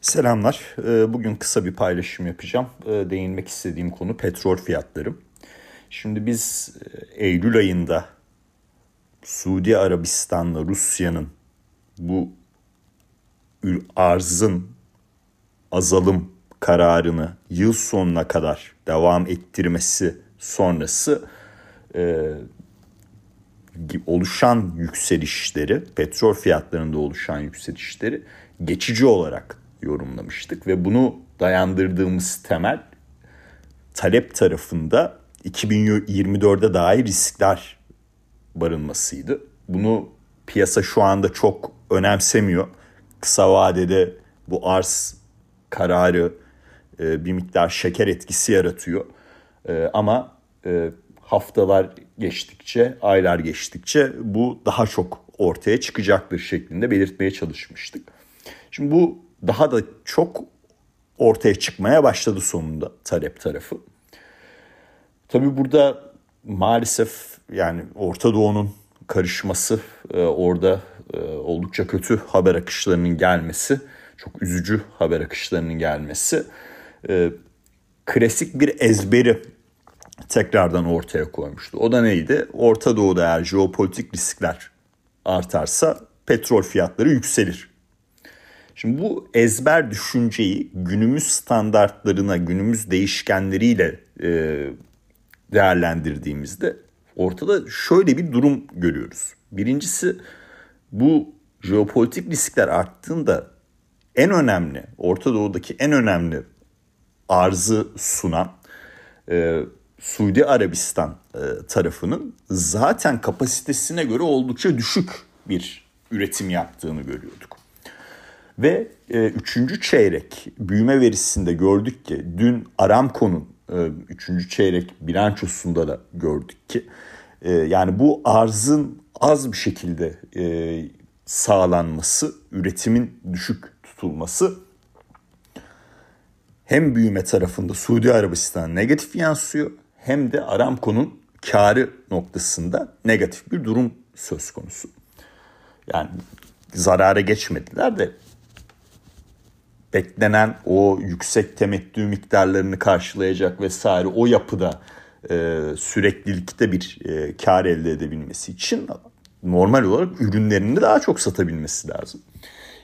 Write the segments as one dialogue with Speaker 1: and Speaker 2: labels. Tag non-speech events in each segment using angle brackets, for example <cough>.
Speaker 1: Selamlar. Ee, bugün kısa bir paylaşım yapacağım. Ee, değinmek istediğim konu petrol fiyatları. Şimdi biz e, Eylül ayında Suudi Arabistan'la Rusya'nın bu arzın azalım kararını yıl sonuna kadar devam ettirmesi sonrası e, oluşan yükselişleri, petrol fiyatlarında oluşan yükselişleri geçici olarak yorumlamıştık ve bunu dayandırdığımız temel talep tarafında 2024'de dair riskler barınmasıydı. Bunu piyasa şu anda çok önemsemiyor. Kısa vadede bu arz kararı e, bir miktar şeker etkisi yaratıyor. E, ama e, haftalar geçtikçe, aylar geçtikçe bu daha çok ortaya çıkacaktır şeklinde belirtmeye çalışmıştık. Şimdi bu daha da çok ortaya çıkmaya başladı sonunda talep tarafı. Tabii burada maalesef yani Orta Doğu'nun karışması, e, orada e, oldukça kötü haber akışlarının gelmesi, çok üzücü haber akışlarının gelmesi, e, klasik bir ezberi tekrardan ortaya koymuştu. O da neydi? Orta Doğu'da eğer jeopolitik riskler artarsa petrol fiyatları yükselir Şimdi bu ezber düşünceyi günümüz standartlarına, günümüz değişkenleriyle e, değerlendirdiğimizde ortada şöyle bir durum görüyoruz. Birincisi bu jeopolitik riskler arttığında en önemli, Orta Doğu'daki en önemli arzı sunan e, Suudi Arabistan e, tarafının zaten kapasitesine göre oldukça düşük bir üretim yaptığını görüyorduk. Ve e, üçüncü çeyrek büyüme verisinde gördük ki dün Aramco'nun e, üçüncü çeyrek bilançosunda da gördük ki e, yani bu arzın az bir şekilde e, sağlanması, üretimin düşük tutulması hem büyüme tarafında Suudi Arabistan negatif yansıyor hem de Aramco'nun karı noktasında negatif bir durum söz konusu. Yani zarara geçmediler de beklenen o yüksek temettü miktarlarını karşılayacak vesaire o yapıda e, süreklilikte bir e, kar elde edebilmesi için normal olarak ürünlerini daha çok satabilmesi lazım.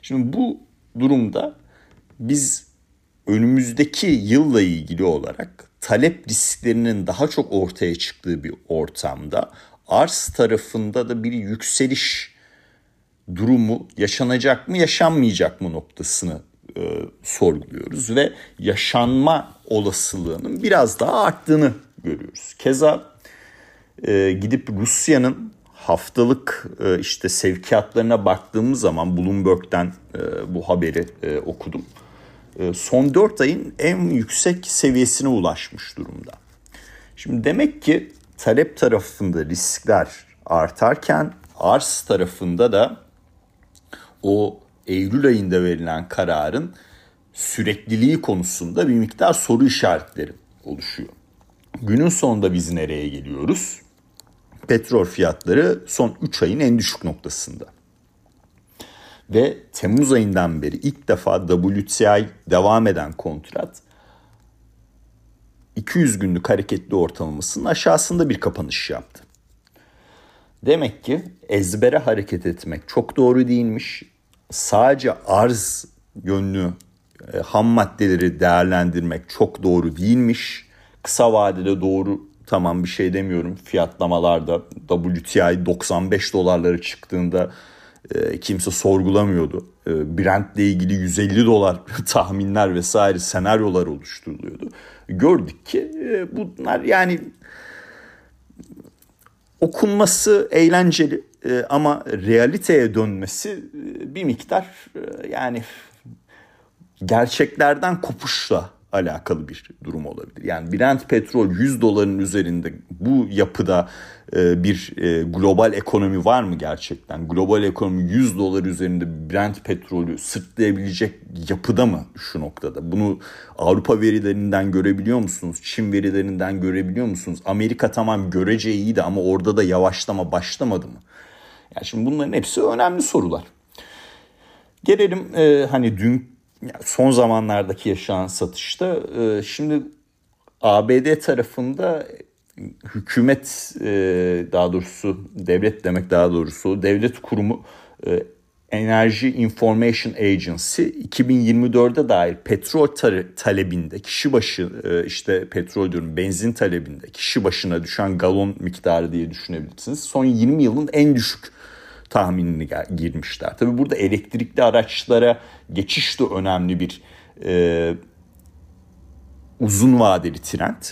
Speaker 1: Şimdi bu durumda biz önümüzdeki yılla ilgili olarak talep risklerinin daha çok ortaya çıktığı bir ortamda arz tarafında da bir yükseliş durumu yaşanacak mı yaşanmayacak mı noktasını e, sorguluyoruz ve yaşanma olasılığının biraz daha arttığını görüyoruz. Keza e, gidip Rusya'nın haftalık e, işte sevkiyatlarına baktığımız zaman Bloomberg'den e, bu haberi e, okudum. E, son 4 ayın en yüksek seviyesine ulaşmış durumda. Şimdi demek ki talep tarafında riskler artarken arz tarafında da o Eylül ayında verilen kararın sürekliliği konusunda bir miktar soru işaretleri oluşuyor. Günün sonunda biz nereye geliyoruz? Petrol fiyatları son 3 ayın en düşük noktasında. Ve Temmuz ayından beri ilk defa WTI devam eden kontrat 200 günlük hareketli ortalamasının aşağısında bir kapanış yaptı. Demek ki ezbere hareket etmek çok doğru değilmiş sadece arz yönlü e, ham maddeleri değerlendirmek çok doğru değilmiş. Kısa vadede doğru tamam bir şey demiyorum. Fiyatlamalarda WTI 95 dolarları çıktığında e, kimse sorgulamıyordu. E, Brent ile ilgili 150 dolar <laughs> tahminler vesaire senaryolar oluşturuluyordu. Gördük ki e, bunlar yani okunması eğlenceli e, ama realiteye dönmesi e, bir miktar e, yani gerçeklerden kopuşla alakalı bir durum olabilir. Yani Brent petrol 100 doların üzerinde bu yapıda e, bir global ekonomi var mı gerçekten? Global ekonomi 100 dolar üzerinde Brent petrolü sırtlayabilecek yapıda mı şu noktada? Bunu Avrupa verilerinden görebiliyor musunuz? Çin verilerinden görebiliyor musunuz? Amerika tamam görece iyiydi ama orada da yavaşlama başlamadı mı? Yani şimdi bunların hepsi önemli sorular. Gelelim e, hani dün son zamanlardaki yaşanan satışta e, şimdi ABD tarafında hükümet e, daha doğrusu devlet demek daha doğrusu devlet kurumu e, Energy Information Agency 2024'de dair petrol talebinde kişi başı işte petrol diyorum benzin talebinde kişi başına düşen galon miktarı diye düşünebilirsiniz. Son 20 yılın en düşük tahminini girmişler. Tabi burada elektrikli araçlara geçiş de önemli bir e, uzun vadeli trend.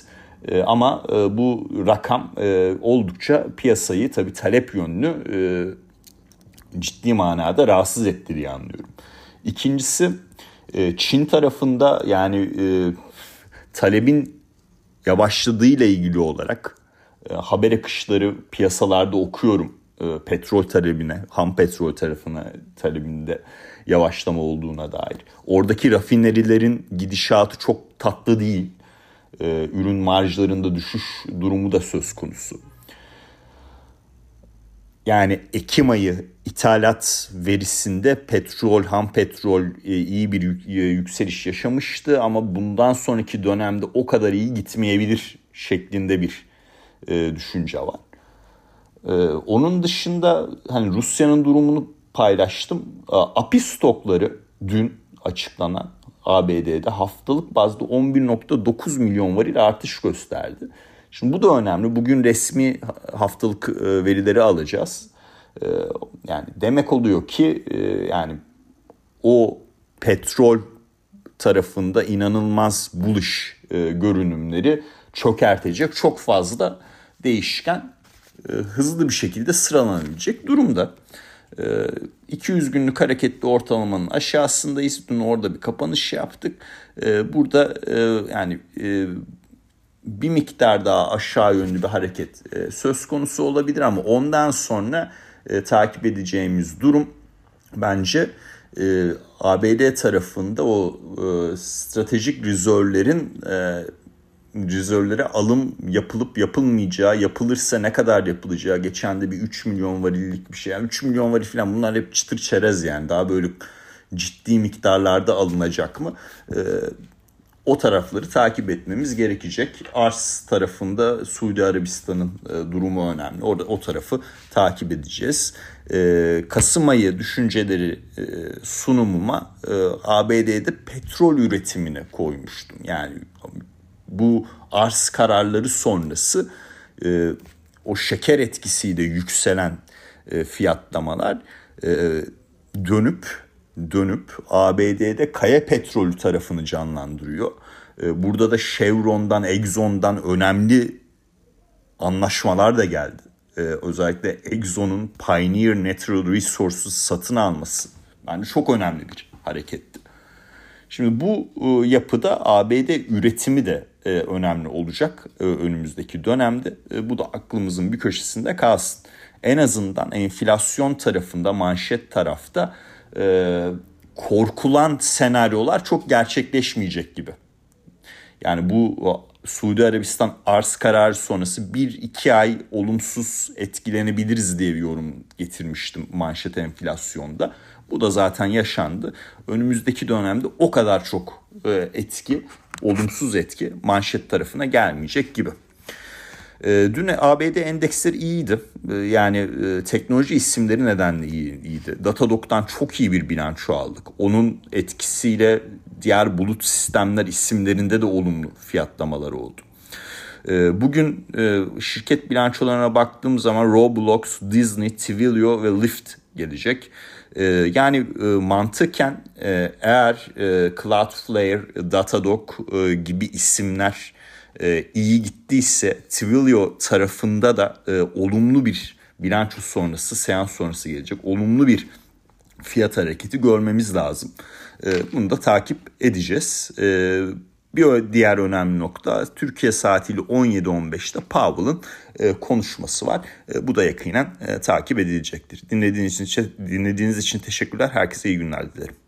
Speaker 1: E, ama e, bu rakam e, oldukça piyasayı tabi talep yönlü e, ciddi manada rahatsız etti anlıyorum. İkincisi e, Çin tarafında yani e, talebin yavaşladığıyla ilgili olarak e, haber akışları piyasalarda okuyorum e, petrol talebine, ham petrol tarafına talebinde yavaşlama olduğuna dair. Oradaki rafinerilerin gidişatı çok tatlı değil. E, ürün marjlarında düşüş durumu da söz konusu. Yani Ekim ayı ithalat verisinde petrol, ham petrol e, iyi bir yükseliş yaşamıştı ama bundan sonraki dönemde o kadar iyi gitmeyebilir şeklinde bir düşünce var. Ee, onun dışında hani Rusya'nın durumunu paylaştım. API stokları dün açıklanan ABD'de haftalık bazda 11.9 milyon varil artış gösterdi. Şimdi bu da önemli. Bugün resmi haftalık e, verileri alacağız. E, yani demek oluyor ki e, yani o petrol tarafında inanılmaz bullish görünümleri çökertecek çok fazla değişken e, hızlı bir şekilde sıralanabilecek durumda. 200 e, günlük hareketli ortalamanın aşağısındayız. Dün orada bir kapanış yaptık. E, burada yani bir miktar daha aşağı yönlü bir hareket söz konusu olabilir ama ondan sonra takip edeceğimiz durum bence ABD tarafında o stratejik rezervlerin rezervlere alım yapılıp yapılmayacağı, yapılırsa ne kadar yapılacağı, geçen de bir 3 milyon varillik bir şey. Yani 3 milyon varil falan bunlar hep çıtır çerez yani. Daha böyle ciddi miktarlarda alınacak mı? Ee, o tarafları takip etmemiz gerekecek. Ars tarafında Suudi Arabistan'ın e, durumu önemli. Orada o tarafı takip edeceğiz. E, Kasım ayı düşünceleri e, sunumuma e, ABD'de petrol üretimine koymuştum. Yani bu arz kararları sonrası e, o şeker etkisiyle yükselen e, fiyatlamalar e, dönüp dönüp ABD'de kaya petrolü tarafını canlandırıyor. E, burada da Chevron'dan, Exxon'dan önemli anlaşmalar da geldi. E, özellikle Exxon'un Pioneer Natural Resources satın alması bence çok önemli bir hareketti. Şimdi bu e, yapıda ABD üretimi de e, önemli olacak e, önümüzdeki dönemde. Bu da aklımızın bir köşesinde kalsın. En azından enflasyon tarafında, manşet tarafta korkulan senaryolar çok gerçekleşmeyecek gibi. Yani bu Suudi Arabistan arz kararı sonrası 1-2 ay olumsuz etkilenebiliriz diye bir yorum getirmiştim manşet enflasyonda. Bu da zaten yaşandı. Önümüzdeki dönemde o kadar çok e, etki, olumsuz etki manşet tarafına gelmeyecek gibi. E, dün ABD endeksleri iyiydi. E, yani teknoloji isimleri nedenle iyiydi. Datadog'dan çok iyi bir bilanço aldık. Onun etkisiyle diğer bulut sistemler isimlerinde de olumlu fiyatlamalar oldu. Bugün şirket bilançolarına baktığım zaman Roblox, Disney, Twilio ve Lyft gelecek. Ee, yani e, mantıken e, eğer e, Cloudflare, Datadog e, gibi isimler e, iyi gittiyse Twilio tarafında da e, olumlu bir bilanço sonrası, seans sonrası gelecek. Olumlu bir fiyat hareketi görmemiz lazım. E, bunu da takip edeceğiz. E, bir diğer önemli nokta Türkiye saatiyle 17.15'te Powell'ın e, konuşması var. E, bu da yakinen e, takip edilecektir. Dinlediğiniz için dinlediğiniz için teşekkürler. Herkese iyi günler dilerim.